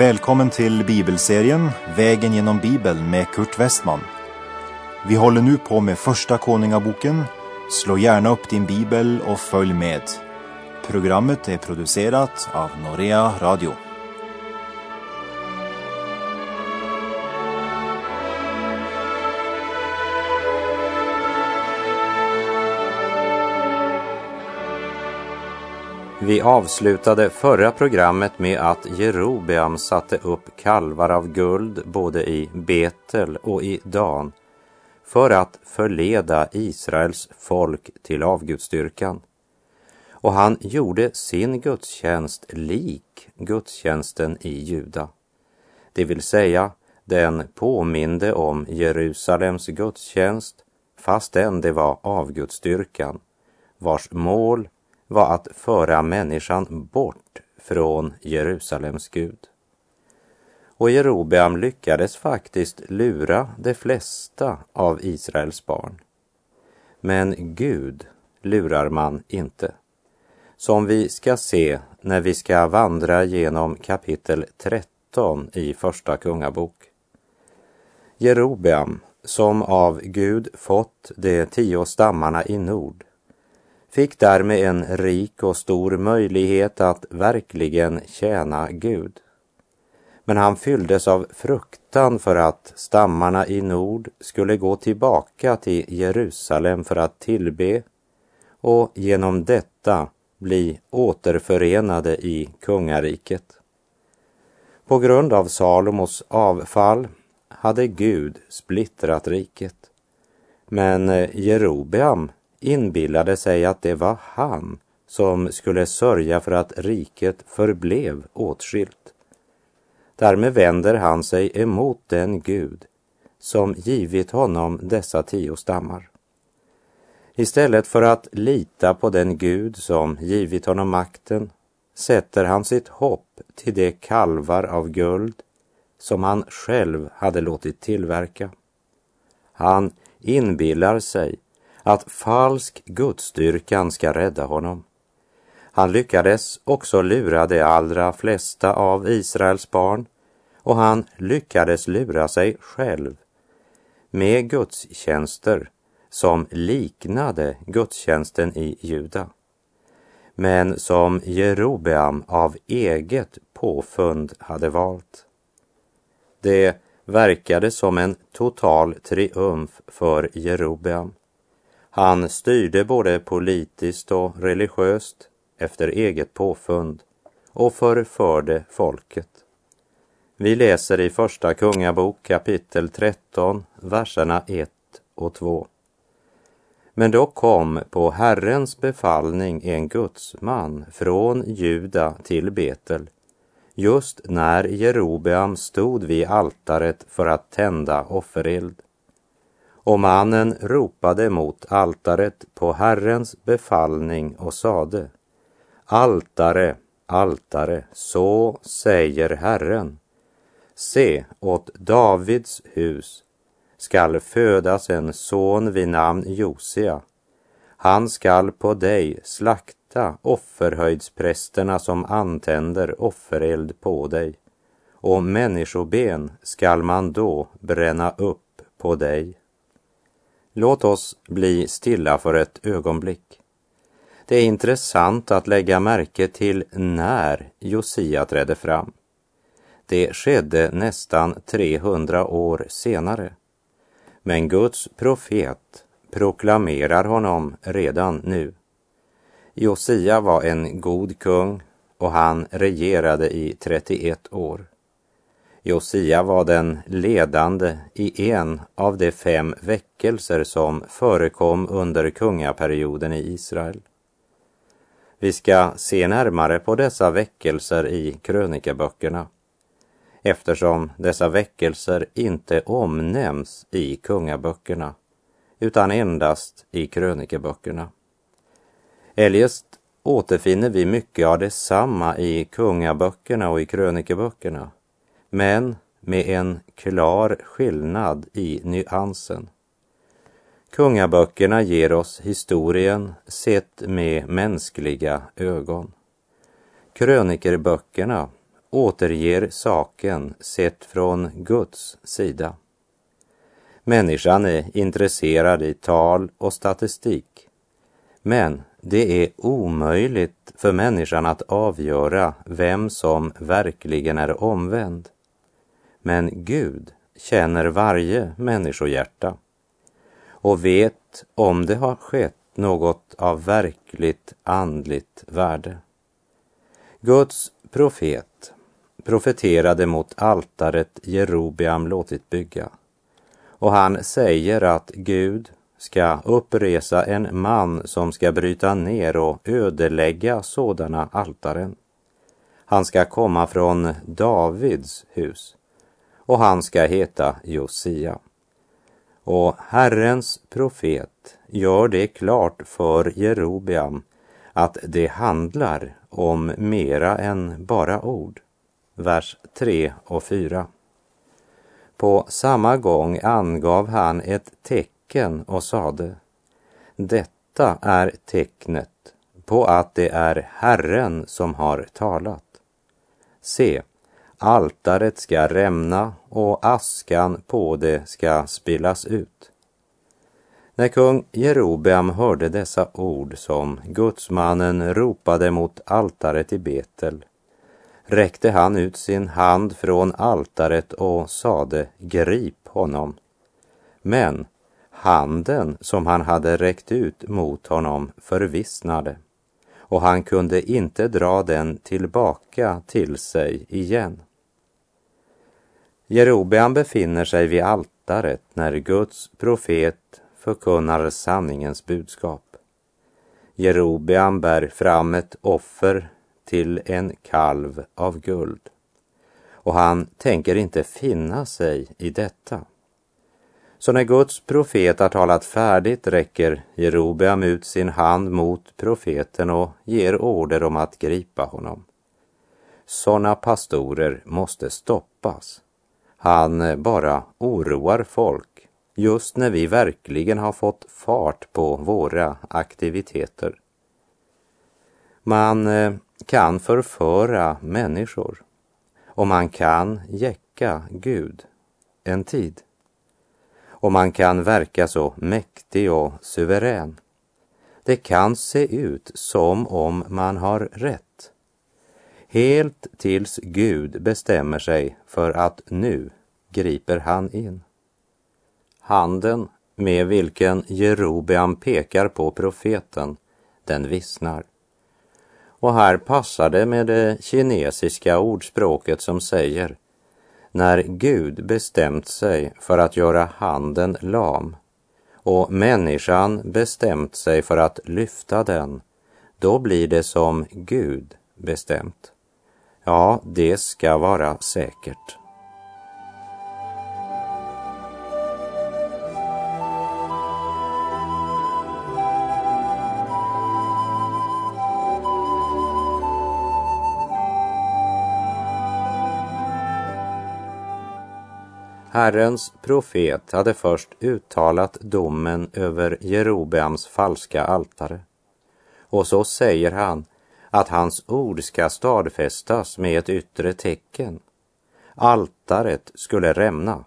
Välkommen till bibelserien Vägen genom Bibeln med Kurt Westman. Vi håller nu på med Första Konungaboken. Slå gärna upp din bibel och följ med. Programmet är producerat av Norea Radio. Vi avslutade förra programmet med att Jerobeam satte upp kalvar av guld både i Betel och i Dan för att förleda Israels folk till avgudstyrkan. Och han gjorde sin gudstjänst lik gudstjänsten i Juda. Det vill säga, den påminde om Jerusalems gudstjänst fastän det var avgudstyrkan vars mål var att föra människan bort från Jerusalems Gud. Och Jerobeam lyckades faktiskt lura de flesta av Israels barn. Men Gud lurar man inte. Som vi ska se när vi ska vandra genom kapitel 13 i Första Kungabok. Jerobeam, som av Gud fått de tio stammarna i nord, fick därmed en rik och stor möjlighet att verkligen tjäna Gud. Men han fylldes av fruktan för att stammarna i nord skulle gå tillbaka till Jerusalem för att tillbe och genom detta bli återförenade i kungariket. På grund av Salomos avfall hade Gud splittrat riket. Men Jerobeam inbillade sig att det var han som skulle sörja för att riket förblev åtskilt. Därmed vänder han sig emot den Gud som givit honom dessa tio stammar. Istället för att lita på den Gud som givit honom makten sätter han sitt hopp till de kalvar av guld som han själv hade låtit tillverka. Han inbillar sig att falsk gudstyrkan ska rädda honom. Han lyckades också lura de allra flesta av Israels barn och han lyckades lura sig själv med gudstjänster som liknade gudstjänsten i Juda men som Jerobeam av eget påfund hade valt. Det verkade som en total triumf för Jerobeam. Han styrde både politiskt och religiöst efter eget påfund och förförde folket. Vi läser i Första Kungabok kapitel 13, verserna 1 och 2. Men då kom på Herrens befallning en gudsman från Juda till Betel just när Jerobeam stod vid altaret för att tända offereld. Och mannen ropade mot altaret på Herrens befallning och sade Altare, altare, så säger Herren. Se, åt Davids hus skall födas en son vid namn Josia. Han skall på dig slakta offerhöjdsprästerna som antänder offereld på dig och människoben skall man då bränna upp på dig. Låt oss bli stilla för ett ögonblick. Det är intressant att lägga märke till när Josia trädde fram. Det skedde nästan 300 år senare. Men Guds profet proklamerar honom redan nu. Josia var en god kung och han regerade i 31 år. Josia var den ledande i en av de fem väckelser som förekom under kungaperioden i Israel. Vi ska se närmare på dessa väckelser i krönikeböckerna eftersom dessa väckelser inte omnämns i kungaböckerna utan endast i krönikeböckerna. Eljest återfinner vi mycket av detsamma i kungaböckerna och i krönikeböckerna men med en klar skillnad i nyansen. Kungaböckerna ger oss historien sett med mänskliga ögon. Krönikerböckerna återger saken sett från Guds sida. Människan är intresserad i tal och statistik. Men det är omöjligt för människan att avgöra vem som verkligen är omvänd. Men Gud känner varje människohjärta och vet om det har skett något av verkligt andligt värde. Guds profet profeterade mot altaret Jerobeam låtit bygga och han säger att Gud ska uppresa en man som ska bryta ner och ödelägga sådana altaren. Han ska komma från Davids hus och han ska heta Josia. Och Herrens profet gör det klart för Jerobeam att det handlar om mera än bara ord. Vers 3 och 4. På samma gång angav han ett tecken och sade Detta är tecknet på att det är Herren som har talat. Se, altaret ska rämna och askan på det ska spillas ut. När kung Jerobeam hörde dessa ord som gudsmannen ropade mot altaret i Betel räckte han ut sin hand från altaret och sade grip honom. Men handen som han hade räckt ut mot honom förvissnade och han kunde inte dra den tillbaka till sig igen. Jerobeam befinner sig vid altaret när Guds profet förkunnar sanningens budskap. Jerobeam bär fram ett offer till en kalv av guld och han tänker inte finna sig i detta. Så när Guds profet har talat färdigt räcker Jerobeam ut sin hand mot profeten och ger order om att gripa honom. Sådana pastorer måste stoppas. Han bara oroar folk just när vi verkligen har fått fart på våra aktiviteter. Man eh, kan förföra människor och man kan jäcka Gud en tid. Och man kan verka så mäktig och suverän. Det kan se ut som om man har rätt. Helt tills Gud bestämmer sig för att nu griper han in. Handen med vilken Jerobeam pekar på profeten, den vissnar. Och här passar det med det kinesiska ordspråket som säger när Gud bestämt sig för att göra handen lam och människan bestämt sig för att lyfta den, då blir det som Gud bestämt. Ja, det ska vara säkert. Herrens profet hade först uttalat domen över Jerobeams falska altare. Och så säger han att hans ord ska stadfästas med ett yttre tecken. Altaret skulle rämna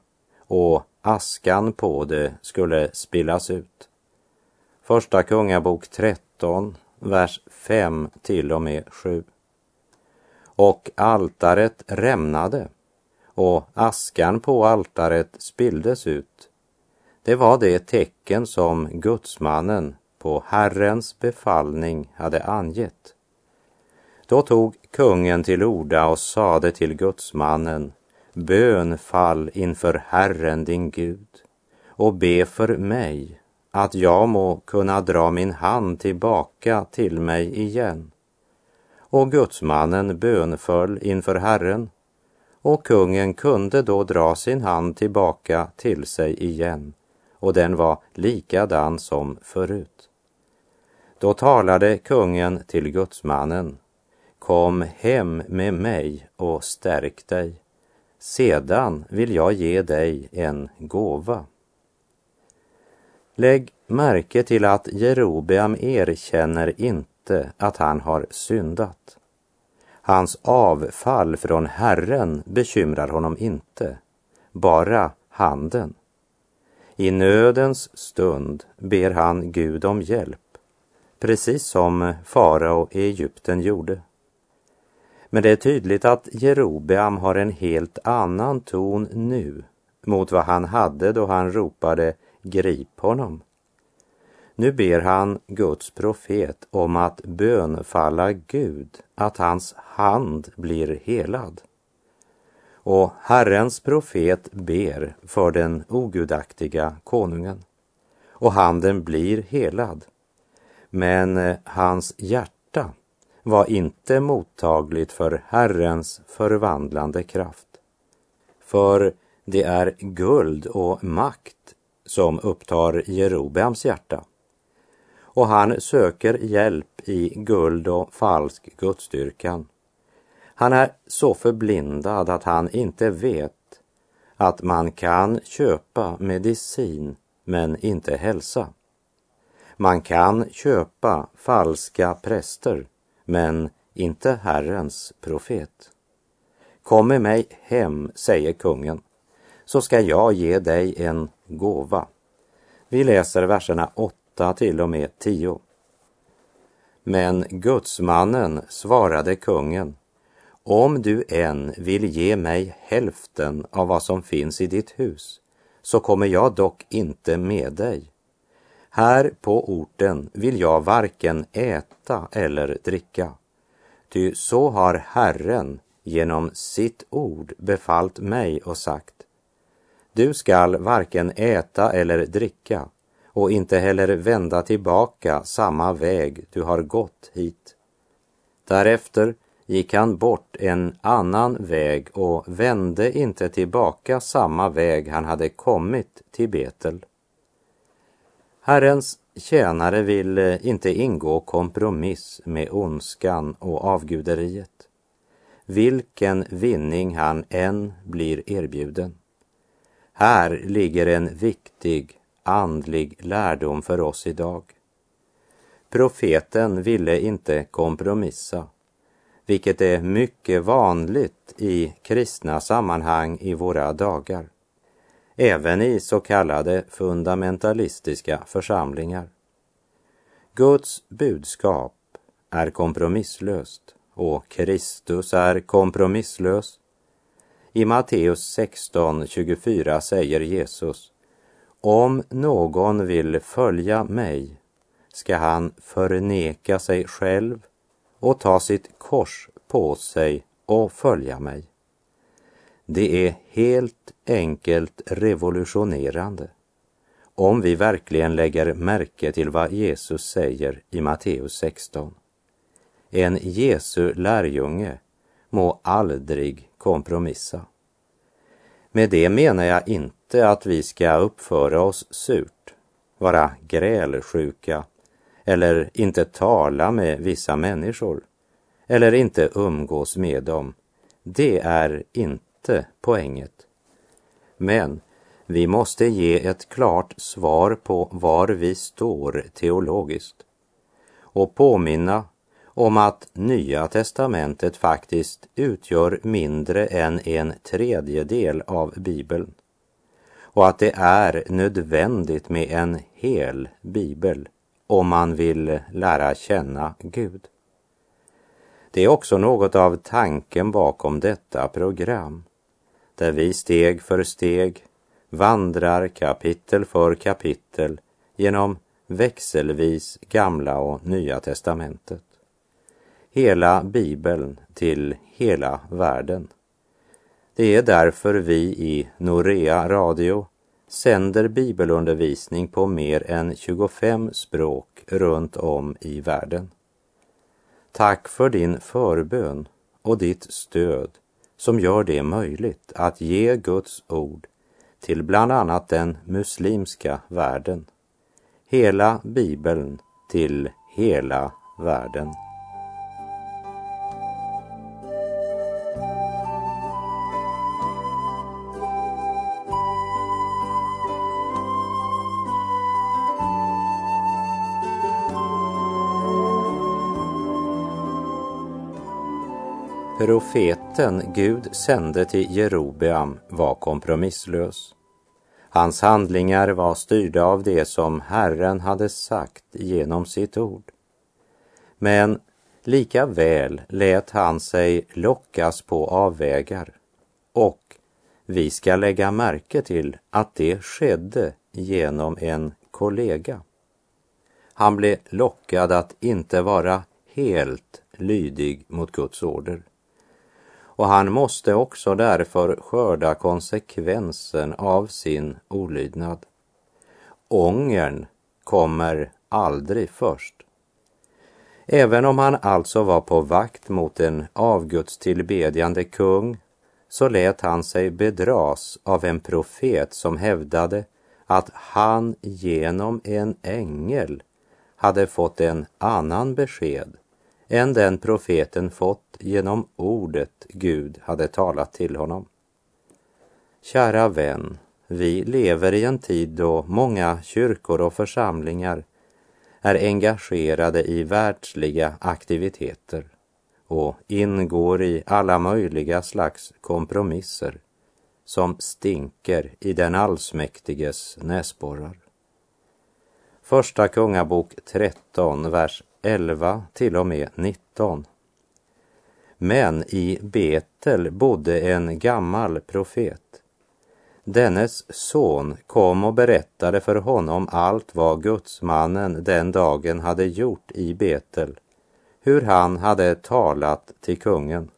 och askan på det skulle spillas ut. Första Kungabok 13, vers 5 till och med 7. Och altaret rämnade och askan på altaret spilldes ut. Det var det tecken som gudsmannen på Herrens befallning hade angett. Då tog kungen till orda och sade till gudsmannen, bön fall inför Herren din Gud och be för mig att jag må kunna dra min hand tillbaka till mig igen. Och gudsmannen bönföll inför Herren och kungen kunde då dra sin hand tillbaka till sig igen och den var likadan som förut. Då talade kungen till gudsmannen Kom hem med mig och stärk dig. Sedan vill jag ge dig en gåva. Lägg märke till att Jerobeam erkänner inte att han har syndat. Hans avfall från Herren bekymrar honom inte, bara handen. I nödens stund ber han Gud om hjälp, precis som farao i Egypten gjorde. Men det är tydligt att Jerobeam har en helt annan ton nu mot vad han hade då han ropade grip honom. Nu ber han Guds profet om att bönfalla Gud att hans hand blir helad. Och Herrens profet ber för den ogudaktiga konungen. Och handen blir helad. Men eh, hans hjärta var inte mottagligt för Herrens förvandlande kraft. För det är guld och makt som upptar Jerobeams hjärta. Och han söker hjälp i guld och falsk gudstyrkan. Han är så förblindad att han inte vet att man kan köpa medicin men inte hälsa. Man kan köpa falska präster men inte Herrens profet. Kom med mig hem, säger kungen, så ska jag ge dig en gåva. Vi läser verserna 8 till och med 10. Men gudsmannen svarade kungen, om du än vill ge mig hälften av vad som finns i ditt hus, så kommer jag dock inte med dig. Här på orten vill jag varken äta eller dricka, ty så har Herren genom sitt ord befallt mig och sagt, du skall varken äta eller dricka och inte heller vända tillbaka samma väg du har gått hit. Därefter gick han bort en annan väg och vände inte tillbaka samma väg han hade kommit till Betel. Herrens tjänare vill eh, inte ingå kompromiss med ondskan och avguderiet, vilken vinning han än blir erbjuden. Här ligger en viktig andlig lärdom för oss idag. Profeten ville inte kompromissa, vilket är mycket vanligt i kristna sammanhang i våra dagar, även i så kallade fundamentalistiska församlingar. Guds budskap är kompromisslöst och Kristus är kompromisslös. I Matteus 16.24 säger Jesus om någon vill följa mig ska han förneka sig själv och ta sitt kors på sig och följa mig. Det är helt enkelt revolutionerande om vi verkligen lägger märke till vad Jesus säger i Matteus 16. En Jesu lärjunge må aldrig kompromissa. Med det menar jag inte att vi ska uppföra oss surt, vara grälsjuka eller inte tala med vissa människor eller inte umgås med dem. Det är inte poänget. Men vi måste ge ett klart svar på var vi står teologiskt och påminna om att Nya testamentet faktiskt utgör mindre än en tredjedel av Bibeln och att det är nödvändigt med en hel bibel om man vill lära känna Gud. Det är också något av tanken bakom detta program, där vi steg för steg vandrar kapitel för kapitel genom växelvis Gamla och Nya testamentet hela Bibeln till hela världen. Det är därför vi i Norea Radio sänder bibelundervisning på mer än 25 språk runt om i världen. Tack för din förbön och ditt stöd som gör det möjligt att ge Guds ord till bland annat den muslimska världen. Hela Bibeln till hela världen. Profeten Gud sände till Jerobeam var kompromisslös. Hans handlingar var styrda av det som Herren hade sagt genom sitt ord. Men lika väl lät han sig lockas på avvägar och vi ska lägga märke till att det skedde genom en kollega. Han blev lockad att inte vara helt lydig mot Guds order. Och han måste också därför skörda konsekvensen av sin olydnad. Ångern kommer aldrig först. Även om han alltså var på vakt mot en avgudstillbedjande kung så lät han sig bedras av en profet som hävdade att han genom en ängel hade fått en annan besked än den profeten fått genom ordet Gud hade talat till honom. Kära vän, vi lever i en tid då många kyrkor och församlingar är engagerade i världsliga aktiviteter och ingår i alla möjliga slags kompromisser som stinker i den allsmäktiges näsborrar. Första Kungabok 13, vers 11 till och med 19. Men i Betel bodde en gammal profet. Dennes son kom och berättade för honom allt vad gudsmannen den dagen hade gjort i Betel, hur han hade talat till kungen.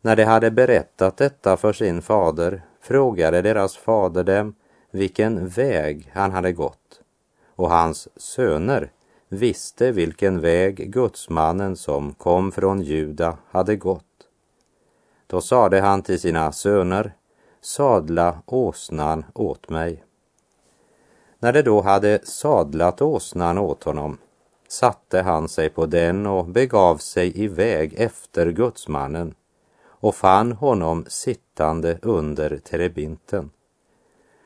När de hade berättat detta för sin fader frågade deras fader dem vilken väg han hade gått och hans söner visste vilken väg gudsmannen som kom från Juda hade gått. Då sade han till sina söner, sadla åsnan åt mig. När de då hade sadlat åsnan åt honom satte han sig på den och begav sig iväg efter gudsmannen och fann honom sittande under terebinten.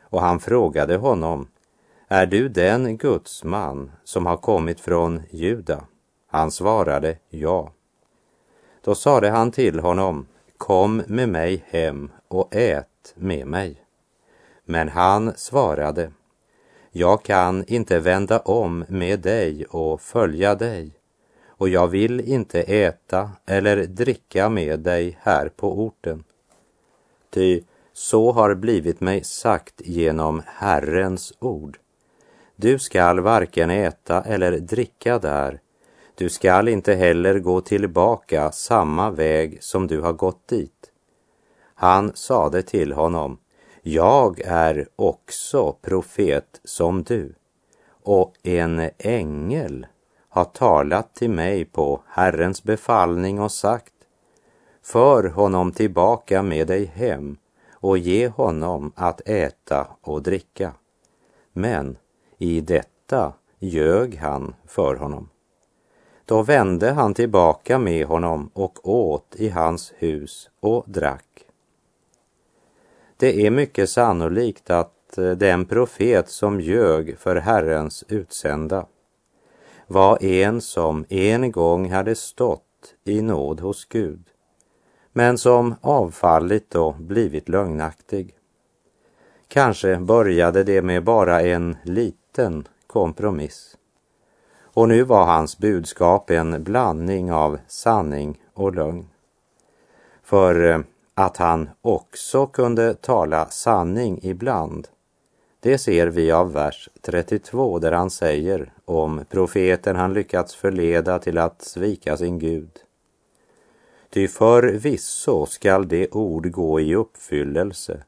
Och han frågade honom, är du den gudsman som har kommit från Juda? Han svarade ja. Då sade han till honom, kom med mig hem och ät med mig. Men han svarade, jag kan inte vända om med dig och följa dig och jag vill inte äta eller dricka med dig här på orten. Ty så har blivit mig sagt genom Herrens ord. Du skall varken äta eller dricka där. Du skall inte heller gå tillbaka samma väg som du har gått dit. Han sade till honom, jag är också profet som du och en ängel har talat till mig på Herrens befallning och sagt, för honom tillbaka med dig hem och ge honom att äta och dricka. Men i detta ljög han för honom. Då vände han tillbaka med honom och åt i hans hus och drack. Det är mycket sannolikt att eh, den profet som ljög för Herrens utsända var en som en gång hade stått i nåd hos Gud, men som avfallit och blivit lögnaktig. Kanske började det med bara en liten kompromiss. Och nu var hans budskap en blandning av sanning och lögn. För eh, att han också kunde tala sanning ibland, det ser vi av vers 32 där han säger om profeten han lyckats förleda till att svika sin Gud. Ty förvisso skall det ord gå i uppfyllelse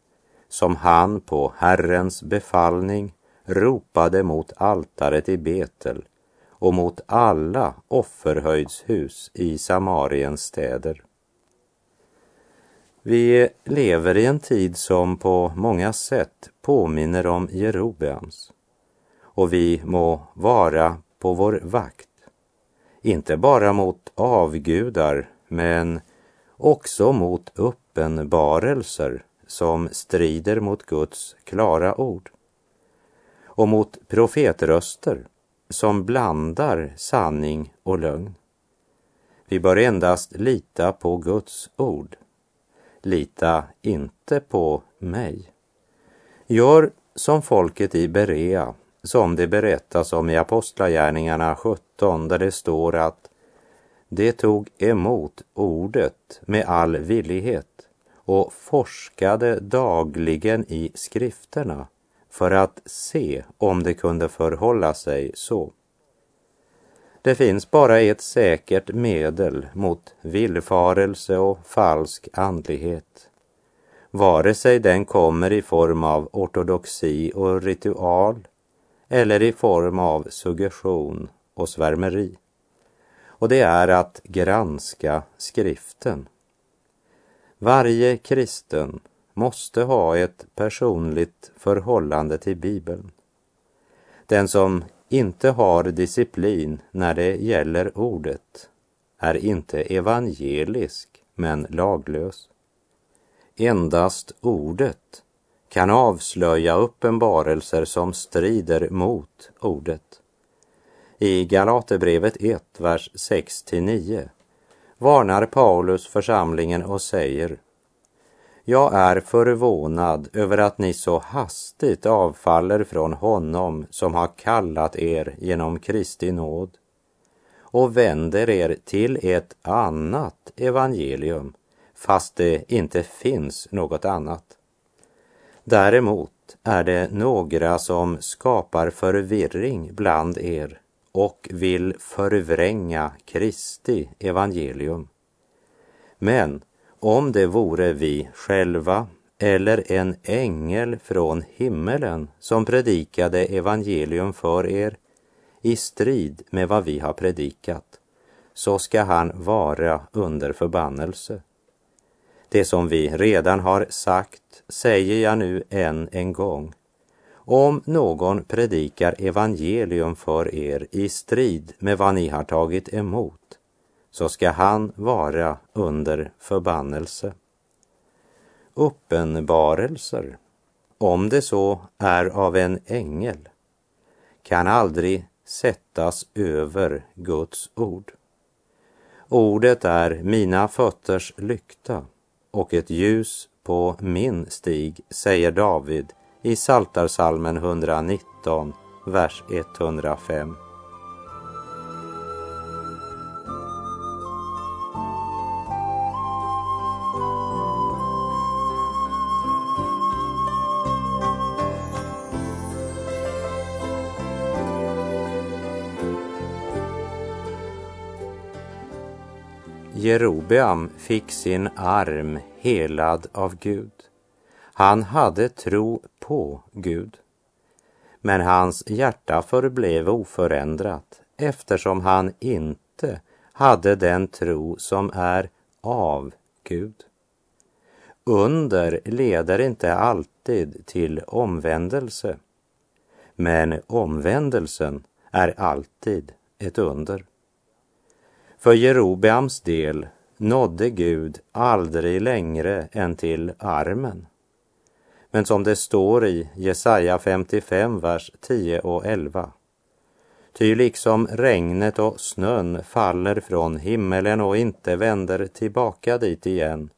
som han på Herrens befallning ropade mot altaret i Betel och mot alla offerhöjdshus i Samariens städer. Vi lever i en tid som på många sätt påminner om Jerobeams och vi må vara på vår vakt, inte bara mot avgudar men också mot uppenbarelser som strider mot Guds klara ord och mot profetröster som blandar sanning och lögn. Vi bör endast lita på Guds ord. Lita inte på mig. Gör som folket i Berea, som det berättas om i Apostlagärningarna 17, där det står att det tog emot ordet med all villighet och forskade dagligen i skrifterna för att se om det kunde förhålla sig så. Det finns bara ett säkert medel mot villfarelse och falsk andlighet. Vare sig den kommer i form av ortodoxi och ritual eller i form av suggestion och svärmeri. Och det är att granska skriften. Varje kristen måste ha ett personligt förhållande till Bibeln. Den som inte har disciplin när det gäller ordet är inte evangelisk men laglös. Endast ordet kan avslöja uppenbarelser som strider mot ordet. I Galaterbrevet 1, vers 6-9 varnar Paulus församlingen och säger jag är förvånad över att ni så hastigt avfaller från honom som har kallat er genom Kristi nåd och vänder er till ett annat evangelium fast det inte finns något annat. Däremot är det några som skapar förvirring bland er och vill förvränga Kristi evangelium. Men om det vore vi själva eller en ängel från himmelen som predikade evangelium för er i strid med vad vi har predikat, så ska han vara under förbannelse. Det som vi redan har sagt säger jag nu än en gång. Om någon predikar evangelium för er i strid med vad ni har tagit emot, så ska han vara under förbannelse. Uppenbarelser, om det så är av en ängel, kan aldrig sättas över Guds ord. Ordet är mina fötters lykta och ett ljus på min stig, säger David i Saltarsalmen 119, vers 105. Jerobeam fick sin arm helad av Gud. Han hade tro på Gud. Men hans hjärta förblev oförändrat eftersom han inte hade den tro som är av Gud. Under leder inte alltid till omvändelse, men omvändelsen är alltid ett under. För Jerobeams del nådde Gud aldrig längre än till armen. Men som det står i Jesaja 55, vers 10 och 11. Ty liksom regnet och snön faller från himmelen och inte vänder tillbaka dit igen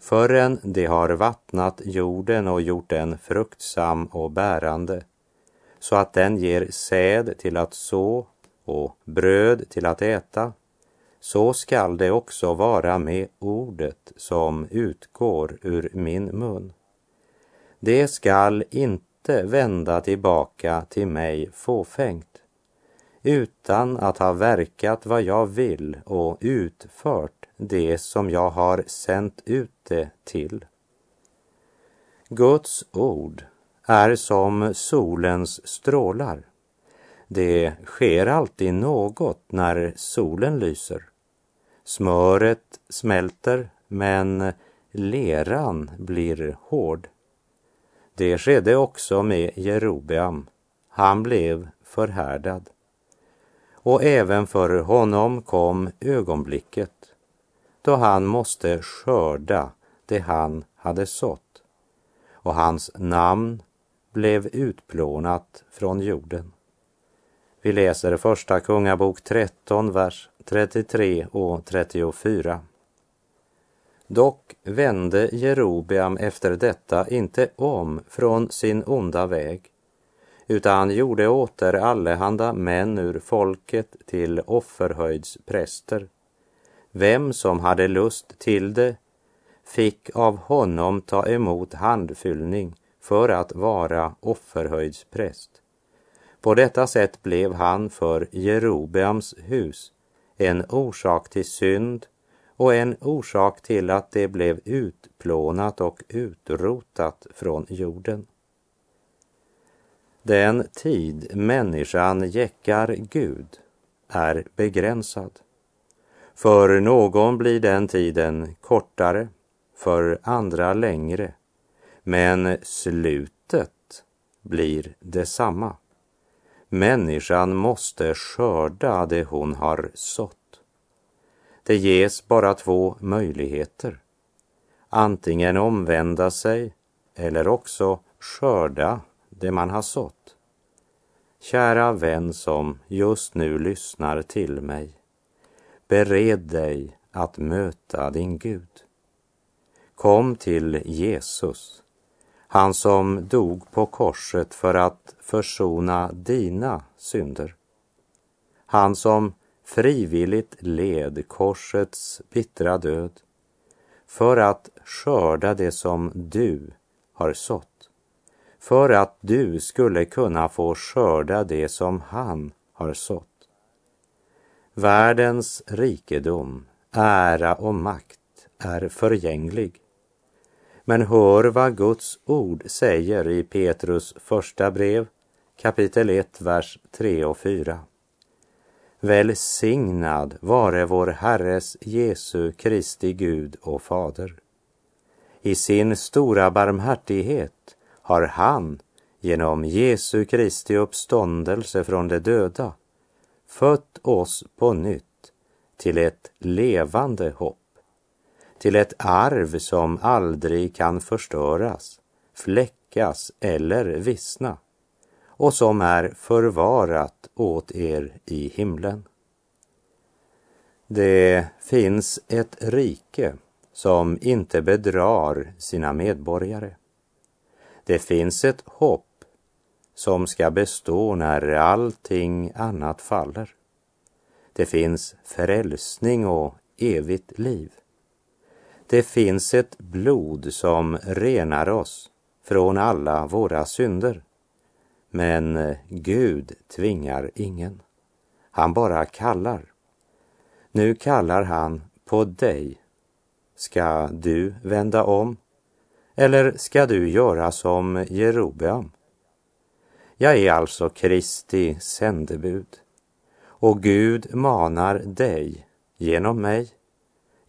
förrän det har vattnat jorden och gjort den fruktsam och bärande så att den ger säd till att så och bröd till att äta så skall det också vara med ordet som utgår ur min mun. Det skall inte vända tillbaka till mig fåfängt, utan att ha verkat vad jag vill och utfört det som jag har sänt ut det till. Guds ord är som solens strålar. Det sker alltid något när solen lyser. Smöret smälter, men leran blir hård. Det skedde också med Jerobeam. Han blev förhärdad. Och även för honom kom ögonblicket då han måste skörda det han hade sått och hans namn blev utplånat från jorden. Vi läser första Kungabok 13, vers 33 och 34. Dock vände Jerobeam efter detta inte om från sin onda väg, utan gjorde åter allehanda män ur folket till offerhöjdspräster. Vem som hade lust till det fick av honom ta emot handfyllning för att vara offerhöjdspräst. På detta sätt blev han för Jerobeams hus en orsak till synd och en orsak till att det blev utplånat och utrotat från jorden. Den tid människan jäckar Gud är begränsad. För någon blir den tiden kortare, för andra längre, men slutet blir detsamma. Människan måste skörda det hon har sått. Det ges bara två möjligheter. Antingen omvända sig eller också skörda det man har sått. Kära vän som just nu lyssnar till mig. Bered dig att möta din Gud. Kom till Jesus, han som dog på korset för att försona dina synder. Han som frivilligt led korsets bittra död för att skörda det som du har sått, för att du skulle kunna få skörda det som han har sått. Världens rikedom, ära och makt är förgänglig. Men hör vad Guds ord säger i Petrus första brev, kapitel 1, vers 3 och 4. Välsignad vare vår Herres Jesu Kristi Gud och Fader. I sin stora barmhärtighet har han genom Jesu Kristi uppståndelse från de döda fött oss på nytt till ett levande hopp, till ett arv som aldrig kan förstöras, fläckas eller vissna och som är förvarat åt er i himlen. Det finns ett rike som inte bedrar sina medborgare. Det finns ett hopp som ska bestå när allting annat faller. Det finns frälsning och evigt liv. Det finns ett blod som renar oss från alla våra synder. Men Gud tvingar ingen. Han bara kallar. Nu kallar han på dig. Ska du vända om? Eller ska du göra som Jerobeam? Jag är alltså Kristi sändebud och Gud manar dig genom mig.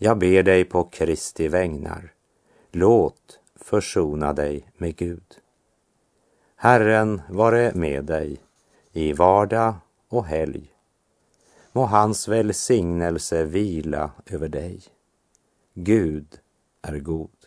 Jag ber dig på Kristi vägnar. Låt försona dig med Gud. Herren vare med dig i vardag och helg. Må hans välsignelse vila över dig. Gud är god.